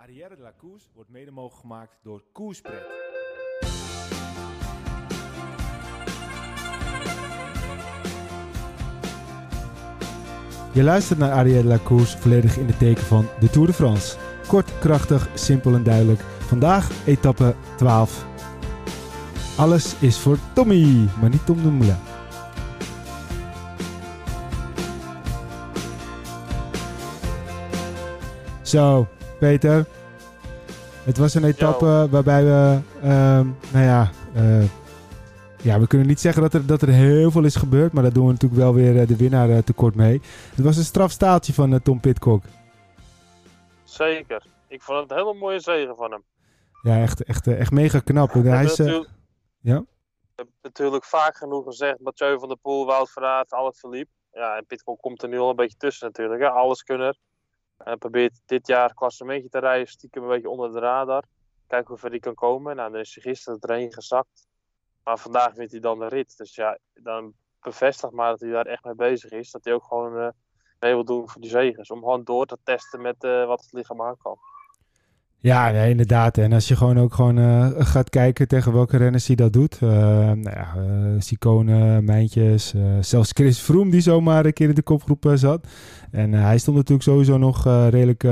Arrière de la wordt mede mogelijk gemaakt door Koerspret. Je luistert naar Arrière de la Course volledig in het teken van de Tour de France. Kort, krachtig, simpel en duidelijk. Vandaag etappe 12. Alles is voor Tommy, maar niet Tom de. Zo, Peter. Het was een etappe waarbij we, ehm, nou ja, eh, ja, we kunnen niet zeggen dat er, dat er heel veel is gebeurd, maar daar doen we natuurlijk wel weer eh, de winnaar eh, tekort mee. Het was een strafstaaltje van Tom Pitcock. Zeker. Ik vond het een hele mooie zegen van hem. Ja, echt, echt, echt mega knap. Hij is, natuurlijk, ja? we hebben natuurlijk vaak genoeg gezegd, Mathieu van der Poel, Wout van Aert, al het verliep. Ja, en Pitcock komt er nu al een beetje tussen natuurlijk. Hè? Alles kunnen. Hij probeert dit jaar klassementje te rijden, stiekem een beetje onder de radar. Kijken hoe ver hij kan komen. Nou, dan is hij gisteren erin gezakt. Maar vandaag wint hij dan de rit. Dus ja, dan bevestigt maar dat hij daar echt mee bezig is. Dat hij ook gewoon eh mee wil doen voor die zegens. Om gewoon door te testen met eh, wat het lichaam aan kan. Ja, inderdaad. En als je gewoon ook gewoon eh, gaat kijken tegen welke renners hij dat doet. eh nou ja, eh Sicone, Mijntjes, zelfs Chris Froome die zomaar een keer in de kopgroep zat. En hij stond natuurlijk sowieso nog redelijk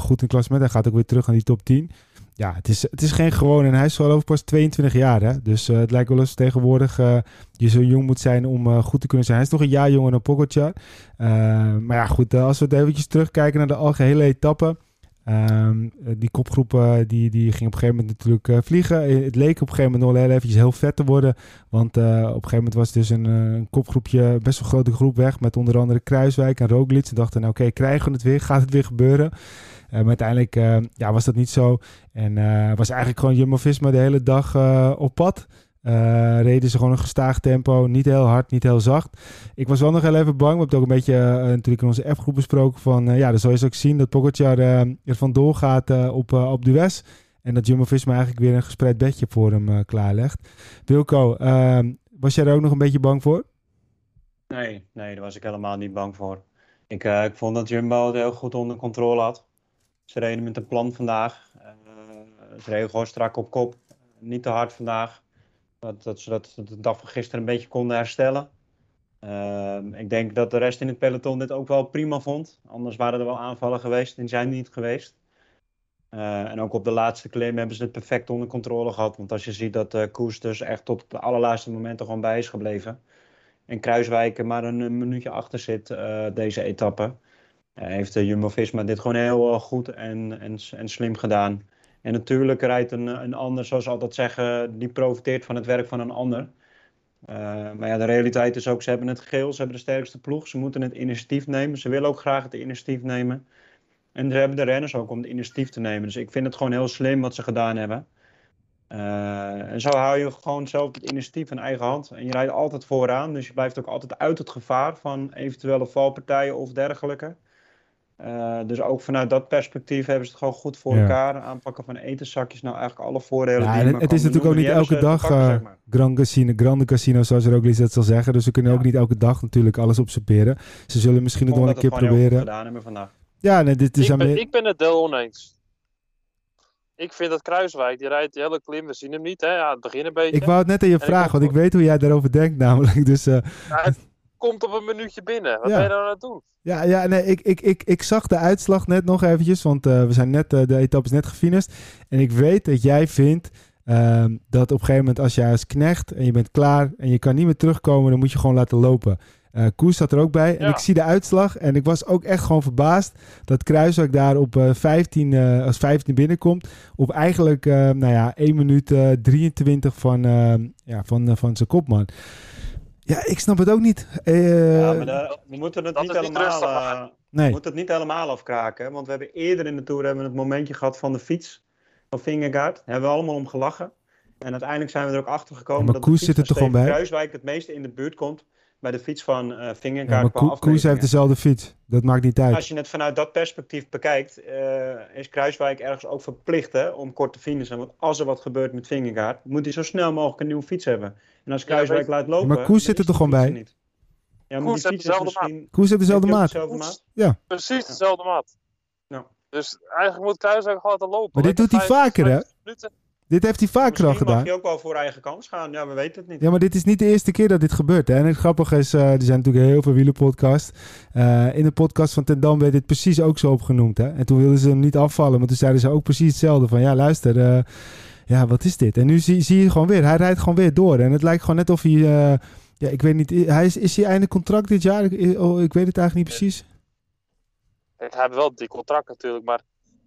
goed in klassement. Hij gaat ook weer terug aan die top 10. Ja, het is, het is geen gewoon. En hij is geloof ik pas 22 jaar. Hè? Dus het lijkt wel eens tegenwoordig je zo jong moet zijn om goed te kunnen zijn. Hij is nog een jaar jonger dan Pogacar. Maar ja, goed. als we het eventjes terugkijken naar de algehele etappe. Eh, die kopgroep eh, die, die ging op een gegeven moment natuurlijk eh, vliegen. Het leek op een gegeven moment nog heel eventjes heel vet te worden. Want op een gegeven moment was dus een, een kopgroepje, best wel grote groep weg. Met onder andere Kruiswijk en Roglic. Ze dachten, nou oké, krijgen we het weer? Gaat het weer gebeuren? Maar uiteindelijk ja, was dat niet zo. En was eigenlijk gewoon Jumbo-Visma de hele dag op pad. Eh, reden ze gewoon een gestaag tempo. Niet heel hard, niet heel zacht. Ik was wel nog heel even bang. We hebben het ook een beetje eh, natuurlijk in onze F-groep besproken. Van, eh, ja, dan zal je ook zien dat Pogacar er vandoor gaat op, op West. En dat Jumbo-Visma eigenlijk weer een gespreid bedje voor hem klaarlegt. Wilco, ehm, was jij er ook nog een beetje bang voor? Nee, nee, daar was ik helemaal niet bang voor. Ik, ik vond dat Jumbo het heel goed onder controle had. Ze reden met een plan vandaag. Ze reden gewoon strak op kop. Niet te hard vandaag. Dat, dat ze dat de dag van gisteren een beetje konden herstellen. Ehm, ik denk dat de rest in het peloton dit ook wel prima vond. Anders waren er wel aanvallen geweest en die zijn er niet geweest. Eh, en ook op de laatste klim hebben ze het perfect onder controle gehad. Want als je ziet dat de koers dus echt tot de allerlaatste momenten gewoon bij is gebleven. En Kruiswijk maar een, een minuutje achter zit eh, deze etappe. eh, heeft de Jumbo-Visma dit gewoon heel eh, goed en, en, en slim gedaan. En natuurlijk rijdt een, een ander, zoals ze altijd zeggen, die profiteert van het werk van een ander. Eh, maar ja, de realiteit is ook, ze hebben het geel, ze hebben de sterkste ploeg. Ze moeten het initiatief nemen. Ze willen ook graag het initiatief nemen. En ze hebben de renners ook om het initiatief te nemen. Dus ik vind het gewoon heel slim wat ze gedaan hebben. Eh, en zo hou je gewoon zelf het initiatief in eigen hand. En je rijdt altijd vooraan, dus je blijft ook altijd uit het gevaar van eventuele valpartijen of dergelijke. Eh, dus ook vanuit dat perspectief hebben ze het gewoon goed voor Ja. elkaar. Aanpakken van etenzakjes, nou eigenlijk alle voordelen Ja, die en het, is natuurlijk ook niet elke dag pakken, eh zeg maar. Grand Casino, Grande Casino, zoals Roglic dat zal zeggen. Dus ze kunnen ook niet elke dag natuurlijk alles observeren. Ze zullen misschien het wel een keer proberen. gedaan hebben vandaag. Ja, nee, dit is ik, aan ben, meer- ik ben het deel oneens. Ik vind dat Kruiswijk, die rijdt die hele klim, we zien hem niet, hè? Ja, het begin een beetje. Ik wou het net aan je vragen, want ik weet hoe jij daarover denkt namelijk. Dus eh, komt op een minuutje binnen. Wat Ja. ben je nou aan het doen? ja, ja nee, ik, ik, ik, ik zag de uitslag net nog eventjes, want eh, we zijn net, eh, de etappe is net gefinist. En ik weet dat jij vindt ehm, dat op een gegeven moment als jij als knecht en je bent klaar en je kan niet meer terugkomen, dan moet je gewoon laten lopen. Koers zat er ook bij en Ja. ik zie de uitslag en ik was ook echt gewoon verbaasd dat Kruiswijk daar op eh 15, eh, als 15 binnenkomt. Op eigenlijk, nou ja, 1 minuut eh, 23 van, eh, ja, van, van zijn kopman. Ja, ik snap het ook niet. Eh, Ja, maar de- we moeten het dat niet helemaal... rustig, eh, nee. We moeten het niet helemaal afkraken. hè, Want we hebben eerder in de Tour hebben we het momentje gehad van de fiets. Van Vingegaard. Daar hebben we allemaal om gelachen. En uiteindelijk zijn we er ook achter gekomen Ja, maar dat Koes de zit er toch gewoon bij? Kruiswijk het meeste in de buurt komt bij de fiets van eh Ja, Vingegaard maar qua Koe- Koers afmetingen. heeft dezelfde fiets. Dat maakt niet uit. Als je het vanuit dat perspectief bekijkt, eh, is Kruiswijk ergens ook verplicht hè, om kort te finishen. Want als er wat gebeurt met Vingegaard, moet hij zo snel mogelijk een nieuwe fiets hebben. En als Ja, Kruiswijk laat lopen... maar Koes zit er toch gewoon bij? niet. Ja, maar Koes die heeft fiets is dezelfde maat. misschien... Koers heeft dezelfde maat. dezelfde maat? Ja. Precies dezelfde maat. Dus eigenlijk moet Kruiswijk gewoon te lopen. Maar dit doet hij vijf- vaker, hè? 50 minuten. Dit heeft hij vaker al Misschien mag gedaan. je ook wel voor eigen kans gaan. Ja, we weten het niet. Ja, maar dit is niet de eerste keer dat dit gebeurt. Hè? En het grappige is, eh, er zijn natuurlijk heel veel wielerpodcasts. Eh, in de podcast van Ten Dam werd dit precies ook zo opgenoemd. Hè? En toen wilden ze hem niet afvallen, maar toen zeiden ze ook precies hetzelfde. Van ja, luister, eh, ja, wat is dit? En nu zie, zie je gewoon weer, hij rijdt gewoon weer door. En het lijkt gewoon net of hij, eh, ja, ik weet niet, hij is, is hij einde contract dit jaar? Ik, oh, ik weet het eigenlijk niet precies. Hij heeft wel die contract natuurlijk, maar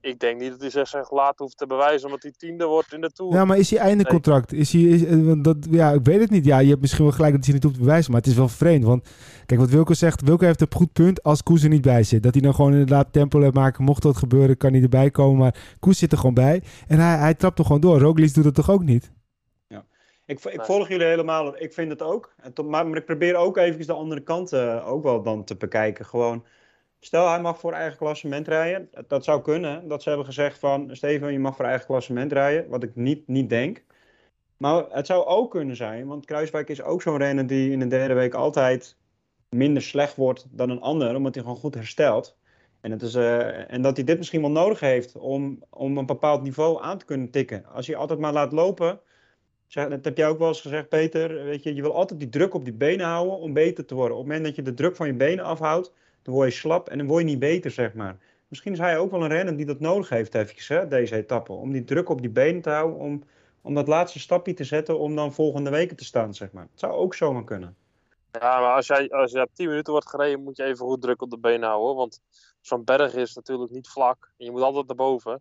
ik denk niet dat hij zich zijn gelaten hoeft te bewijzen omdat hij tiende wordt in de Tour. Ja, maar is hij einde contract? Is hij, is, eh, dat, ja, ik weet het niet. Ja, je hebt misschien wel gelijk dat hij niet hoeft te bewijzen, maar het is wel vreemd. Want kijk, wat Wilco zegt, Wilco heeft een goed punt als Koes er niet bij zit. Dat hij dan gewoon inderdaad tempo laat maken. Mocht dat gebeuren, kan hij erbij komen. Maar Koes zit er gewoon bij. En hij, hij trapt er gewoon door. Roglic doet het toch ook niet? Ik, ik Nee. volg jullie helemaal. Ik vind het ook. En tot- maar, maar ik probeer ook even de andere kant eh, ook wel dan te bekijken. Gewoon, stel hij mag voor eigen klassement rijden. Dat zou kunnen. Dat ze hebben gezegd van, Steven, je mag voor eigen klassement rijden. Wat ik niet, niet denk. Maar het zou ook kunnen zijn, want Kruiswijk is ook zo'n renner die in de derde week altijd minder slecht wordt dan een ander, omdat hij gewoon goed herstelt. En, het is, eh, en dat hij dit misschien wel nodig heeft om, om een bepaald niveau aan te kunnen tikken. Als je altijd maar laat lopen, zeg, dat heb jij ook wel eens gezegd, Peter. Weet je, je wil altijd die druk op die benen houden om beter te worden. Op het moment dat je de druk van je benen afhoudt, dan word je slap en dan word je niet beter, zeg maar. Misschien is hij ook wel een renner die dat nodig heeft, eventjes, hè, deze etappe. Om die druk op die benen te houden, om, om dat laatste stapje te zetten, om dan volgende weken te staan, zeg maar. Het zou ook zomaar kunnen. Ja, maar als jij, als je op 10 minuten wordt gereden, moet je even goed druk op de benen houden. Want zo'n berg is natuurlijk niet vlak. En je moet altijd naar boven.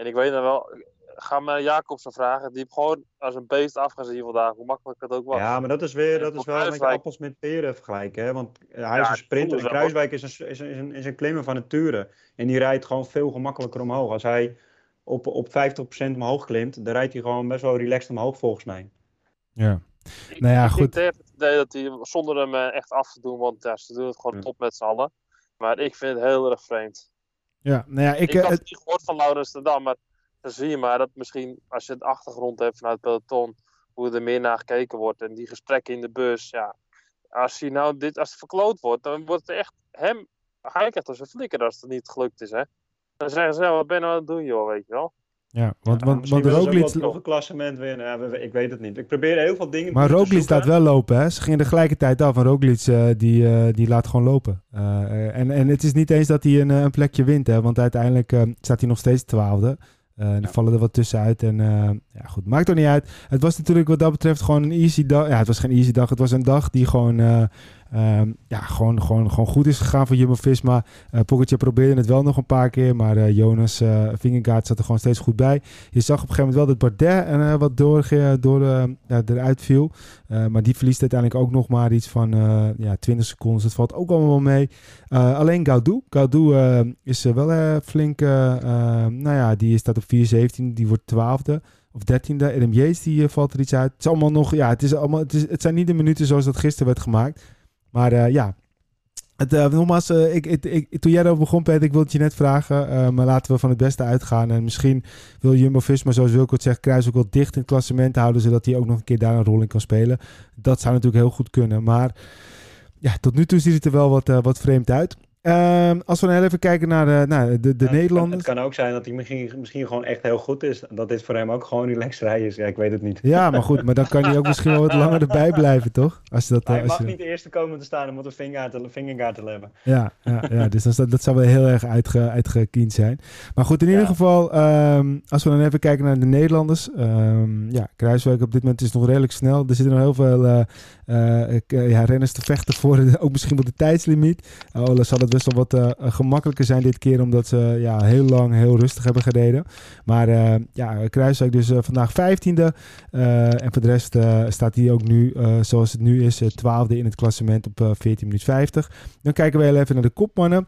En ik weet nog wel, ga maar Jacobsen vragen. Die heeft gewoon als een beest afgezien vandaag. Hoe makkelijk dat ook was. Ja, maar dat is weer, dat is wel een beetje appels met peren vergelijken. Hè? Want hij Ja, is een sprinter en Kruiswijk is een, is, een, is, een, is een klimmer van nature. En die rijdt gewoon veel gemakkelijker omhoog. Als hij op, op 50% omhoog klimt, dan rijdt hij gewoon best wel relaxed omhoog volgens mij. Ja. Ik, Nou ja, ik goed. denk tegen het idee dat hij zonder hem eh, echt af te doen. Want ja, ze doen het gewoon Ja. top met z'n allen. Maar ik vind het heel erg vreemd. Ja, nou ja, ik... Ik, eh, had het- het niet gehoord van Laurens de Dam, maar dan zie je maar dat misschien als je het achtergrond hebt vanuit het peloton, hoe er meer naar gekeken wordt. En die gesprekken in de bus, ja. Als hij nou dit, als het verkloot wordt, dan wordt het echt hem, hij krijgt als een flikker als het niet gelukt is, hè. Dan zeggen ze, wat ben je nou aan het doen, joh, weet je wel. Ja, want, Ja, want, want Roglic... nog een klassement winnen. Ja, ik weet het niet. Ik probeer heel veel dingen Maar Roglic laat wel lopen, hè? Ze gingen tegelijkertijd af. En Roglic eh, die, eh, die laat gewoon lopen. Eh, en, en het is niet eens dat hij een, een plekje wint, hè? Want uiteindelijk staat hij nog steeds twaalfde. Er Ja. vallen er wat tussenuit. En ja, goed, maakt er niet uit. Het was natuurlijk wat dat betreft gewoon een easy dag. Ja, het was geen easy dag. Het was een dag die gewoon, eh, ehm, ja, gewoon, gewoon, gewoon goed is gegaan voor Jumbo-Visma. Eh Pogacar probeerde het wel nog een paar keer. Maar eh, Jonas uh, Vingegaard zat er gewoon steeds goed bij. Je zag op een gegeven moment wel dat Bardet eh, wat door, door, eh, eruit viel. Uh, maar die verliest uiteindelijk ook nog maar iets van uh, ja, 20 seconden. Dat valt ook allemaal mee. Uh, alleen. Gaudu uh, is wel flink. nou ja, die staat op 4,17. Die wordt 12e of 13e. Adam Yates die valt er iets uit. Het is allemaal nog. Ja, het, is allemaal, het, is, het zijn niet de minuten zoals dat gisteren werd gemaakt. Maar ja. Het, uh, nogmaals, uh, ik, ik, toen jij erover begon, Peter, ik wilde het je net vragen. Maar laten we van het beste uitgaan. En misschien wil Jumbo-Visma, zoals Wilco het zegt, Kruis ook wel dicht in het klassement houden. Zodat hij ook nog een keer daar een rol in kan spelen. Dat zou natuurlijk heel goed kunnen. Maar ja, tot nu toe ziet het er wel wat, wat vreemd uit. Uh, als we nou even kijken naar de, nou, de, de ja, Nederlanders. Het kan, ook zijn dat hij misschien, misschien gewoon echt heel goed is. Dat dit voor hem ook gewoon relaxed rijden is. Ja, ik weet het niet. Ja, maar goed. Maar dan kan hij ook misschien wel wat langer erbij blijven, toch? Als dat, hij als mag je... niet de eerste komen te staan. Hij moet een vingergaard te hebben. Ja, ja, ja dus dat, dat zou wel heel erg uitge, uitgekiend zijn. Maar goed, in Ja. ieder geval, um, als we dan even kijken naar de Nederlanders. Um, ja, Kruiswijk op dit moment is nog redelijk snel. Er zitten nog heel veel uh, uh, ja, renners te vechten voor ook misschien wel de tijdslimiet. Ola zal het best wel wat uh, gemakkelijker zijn dit keer, omdat ze ja, heel lang heel rustig hebben gereden. Maar uh, ja, Kruiswijk dus uh, vandaag 15e. en voor de rest staat hij ook nu, zoals het nu is, 12e in het klassement op 14 minuten 50. Dan kijken we heel even naar de kopmannen.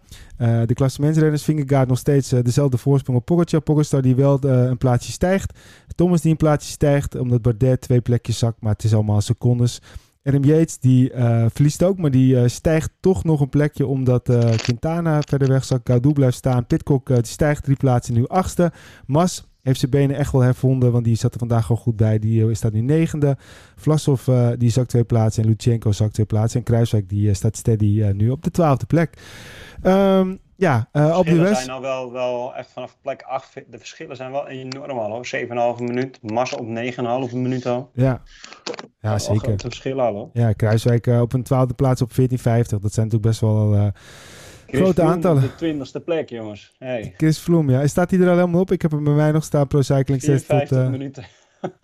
de klassementsrenners, Vingegaard nog steeds dezelfde voorsprong op Pogacar. Pogacar die wel een plaatsje stijgt. Thomas die een plaatsje stijgt, omdat Bardet twee plekjes zakt, maar het is allemaal secondes. Adam Yates die uh, verliest ook, maar die uh, stijgt toch nog een plekje omdat uh, Quintana verder weg zakt. Gaudu blijft staan. Pitcock die stijgt drie plaatsen, nu achtste. Mas heeft zijn benen echt wel hervonden, want die zat er vandaag al goed bij. Die staat nu negende. Vlasov die zakt twee plaatsen en Lutsenko zakt twee plaatsen. En Kruiswijk die staat steady nu op de twaalfde plek. Um, Ja, uh, op de West. zijn al wel, wel echt vanaf plek 8. De verschillen zijn wel enorm al hoor. 7,5 minuut. Massa op 9,5 minuut al. Ja, ja zeker. grote verschillen al hoor. Ja, Kruiswijk eh, op een twaalfde plaats op 14,50. Dat zijn natuurlijk best wel eh, Chris grote Froome aantallen. De 20ste plek jongens. Hey. Chris Vloem, ja. Staat hij er al helemaal op? Ik heb hem bij mij nog staan, Pro Cycling 6 tot, 54 eh, minuten.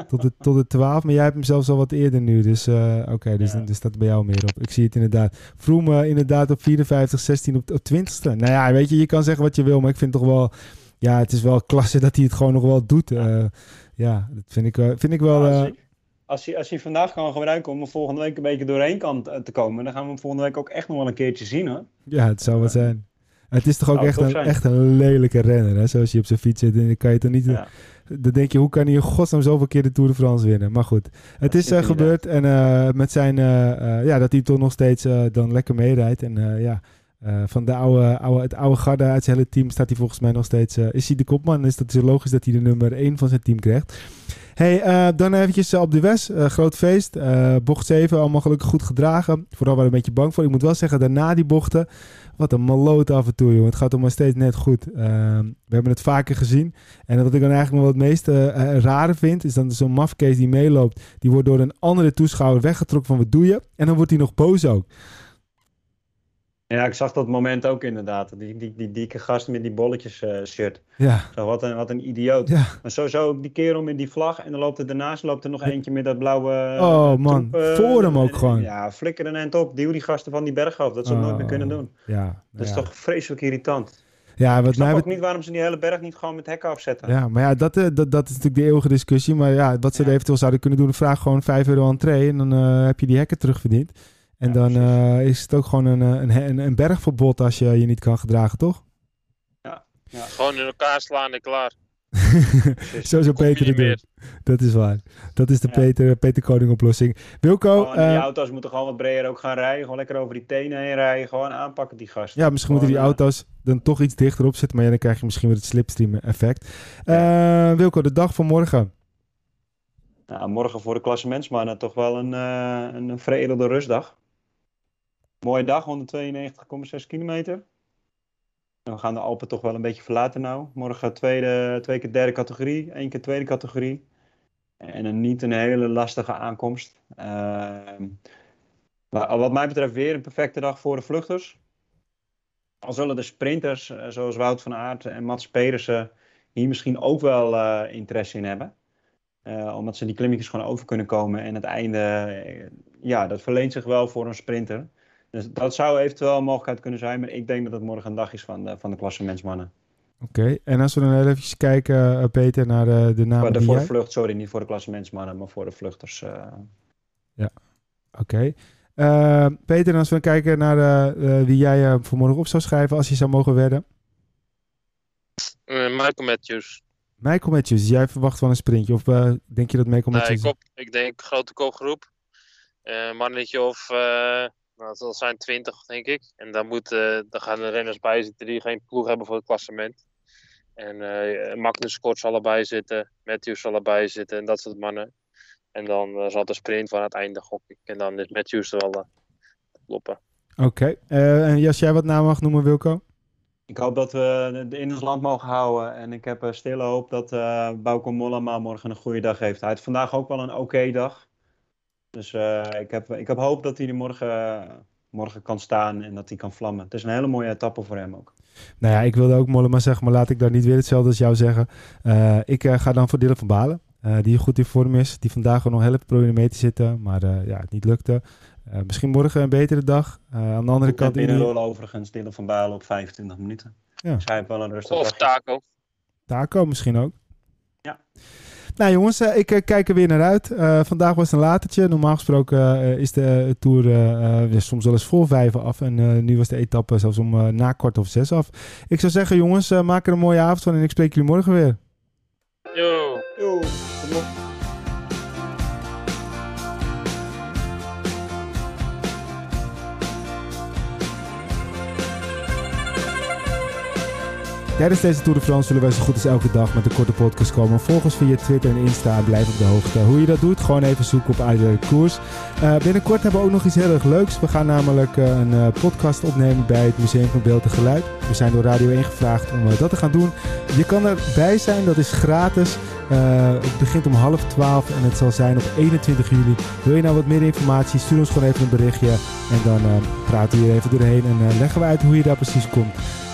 Tot, de, tot de 12. Maar jij hebt hem zelfs al wat eerder nu. Dus eh, oké, dus Ja. dus staat er bij jou meer op. Ik zie het inderdaad. Vroom eh, inderdaad op 54, 16 op, op 20ste. Nou ja, weet je, je kan zeggen wat je wil. Maar ik vind toch wel... Ja, het is wel klasse dat hij het gewoon nog wel doet. Eh, ja, dat vind ik, wel- vind ik wel... Ja, als, hij, als, hij vandaag kan gebruiken om er volgende week een beetje doorheen kan te komen, dan gaan we hem volgende week ook echt nog wel een keertje zien hoor. Ja, het zou wat zijn. Het is toch ook echt een, echt een lelijke renner, hè? Zoals je op zijn fiets zit. En dan kan je toch niet... Ja. Dan denk je, hoe kan hij in godsnaam zoveel keer de Tour de France winnen? Maar goed, het Dat is eh, gebeurd. En eh, met zijn... eh, ja, dat hij toch nog steeds dan lekker meerijdt. En ja, van de oude, oude, het oude garde uit zijn hele team staat hij volgens mij nog steeds... is hij de kopman? Is dat zo logisch dat hij de nummer 1 van zijn team krijgt? Hey, eh, dan eventjes eh, op de West. Eh, groot feest. Bocht 7, allemaal gelukkig goed gedragen. Vooral waar een beetje bang voor. Ik moet wel zeggen, daarna die bochten... Wat een maloot af en toe, jongen. Het gaat er maar steeds net goed. We hebben het vaker gezien. En wat ik dan eigenlijk wel het meest rare vind... is dan zo'n mafkees die meeloopt... die wordt door een andere toeschouwer weggetrokken van... wat doe je? En dan wordt hij nog boos ook. Ja, ik zag dat moment ook inderdaad. Die, die, die dikke gast met die bolletjes eh, shirt. Ja, Zo, wat, een, wat een idioot. ja. Maar sowieso ook die kerel met die vlag. En dan loopt er daarnaast loopt er nog eentje met dat blauwe... eh, Oh, man. troep, eh, Voor hem ook en- gewoon. Ja, flikker een end op. Duw die gasten van die berg af. Dat ze het nooit meer Oh, kunnen doen. Ja, Dat is ja. toch vreselijk irritant. Ja, wat Ik snap mij ook niet waarom ze die hele berg niet gewoon met hekken afzetten. Ja, maar ja, dat, eh, dat, dat is natuurlijk de eeuwige discussie. Maar ja, wat ze Ja. er eventueel zouden kunnen doen... vraag gewoon 5 euro entree... en dan eh, heb je die hekken terugverdiend. En Ja, dan eh, is het ook gewoon een, eh, een, een, een bergverbod... als je je niet kan gedragen, toch? Gewoon in elkaar slaan en klaar. Zo zou je Peter het doen. Dat is waar. Dat is de Ja. Peter, Peter Koning oplossing. Wilco, Gewoon, die eh, auto's moeten gewoon wat breder ook gaan rijden. Gewoon lekker over die tenen heen rijden. Gewoon aanpakken die gasten. ja, misschien moeten die auto's dan toch iets dichterop zetten. Maar ja, dan krijg je misschien weer het slipstream effect. Eh, Wilco, de dag van morgen. Nou, morgen voor de klassementsmannen toch wel een, eh een veredelde rustdag. Mooie dag, 192,6 kilometer. We gaan de Alpen toch wel een beetje verlaten nou. Morgen tweede, twee keer derde categorie, één keer tweede categorie. En een niet een hele lastige aankomst. Maar wat mij betreft weer een perfecte dag voor de vluchters. Al zullen de sprinters eh, zoals Wout van Aert en Mats Pedersen hier misschien ook wel eh, interesse in hebben. Eh, omdat ze die klimmetjes gewoon over kunnen komen. En het einde, ja, dat verleent zich wel voor een sprinter. Dus dat zou eventueel een mogelijkheid kunnen zijn. Maar ik denk dat het morgen een dag is van de, van de klassementsmannen. Oké, en als we dan even kijken, eh, Peter, naar eh, de namen Voor de, die voor de jij... vlucht, sorry, niet voor de klassementsmannen, maar voor de vluchters. eh. Oké. Eh, Peter, en als we dan kijken naar wie jij voor morgen op zou schrijven als je zou mogen wedden. Eh, Michael Matthews. Michael Matthews, jij verwacht wel een sprintje. Of eh, denk je dat Michael Nee, Matthews... kop, ik denk grote kopgroep. Eh mannetje of, eh, nou, dat zijn 20 denk ik. En dan, moet, eh, dan gaan de renners bij zitten die geen ploeg hebben voor het klassement. En eh Magnus Kort zal erbij zitten, Matthews zal erbij zitten en dat soort mannen. En dan eh, zal de sprint van het einde gok ik. En dan is Matthews er wel te kloppen. Oké. Eh, en als jij wat naam mag noemen, Wilco? Ik hoop dat we de- in ons land mogen houden. En ik heb eh, stille hoop dat eh Bauke Mollema morgen een goede dag heeft. Hij heeft vandaag ook wel een oké dag. Dus eh, ik, heb, ik heb hoop dat hij er morgen, morgen kan staan en dat hij kan vlammen. Het is een hele mooie etappe voor hem ook. Nou ja, ik wilde ook Mollema zeggen, maar laat ik daar niet weer hetzelfde als jou zeggen. Eh, ik eh, ga dan voor Dylan van Balen. eh, die goed in vorm is. Die vandaag nog heel even proberen mee te zitten. Maar eh, ja, het niet lukte. Eh, misschien morgen een betere dag. Eh, aan de andere net kant... binnenrollen overigens, Dylan van Balen op 25 minuten. Ja. Dus hij heeft wel een rustig Of dagje. Taco. Taco misschien ook. Ja. Nou jongens, eh, ik eh, kijk er weer naar uit. Eh, vandaag was het een latertje. Normaal gesproken eh, is de Tour soms wel eens voor vijf af. En eh, nu was de etappe zelfs om eh, na kwart of zes af. Ik zou zeggen jongens, maak er een mooie avond van en ik spreek jullie morgen weer. Yo. Yo, Tijdens deze Tour de France zullen wij zo goed als elke dag met een korte podcast komen. Volg ons via Twitter en Insta en blijf op de hoogte. Hoe je dat doet, gewoon even zoeken op Uitwerk Koers. Uh, binnenkort hebben we ook nog iets heel erg leuks. We gaan namelijk uh, een uh, podcast opnemen bij het Museum van Beeld en Geluid. We zijn door Radio 1 gevraagd om dat te gaan doen. Je kan erbij zijn, dat is gratis. het begint om half twaalf en het zal zijn op 21 juli. Wil je nou wat meer informatie, stuur ons gewoon even een berichtje. En dan praten we hier even doorheen en leggen we uit hoe je daar precies komt.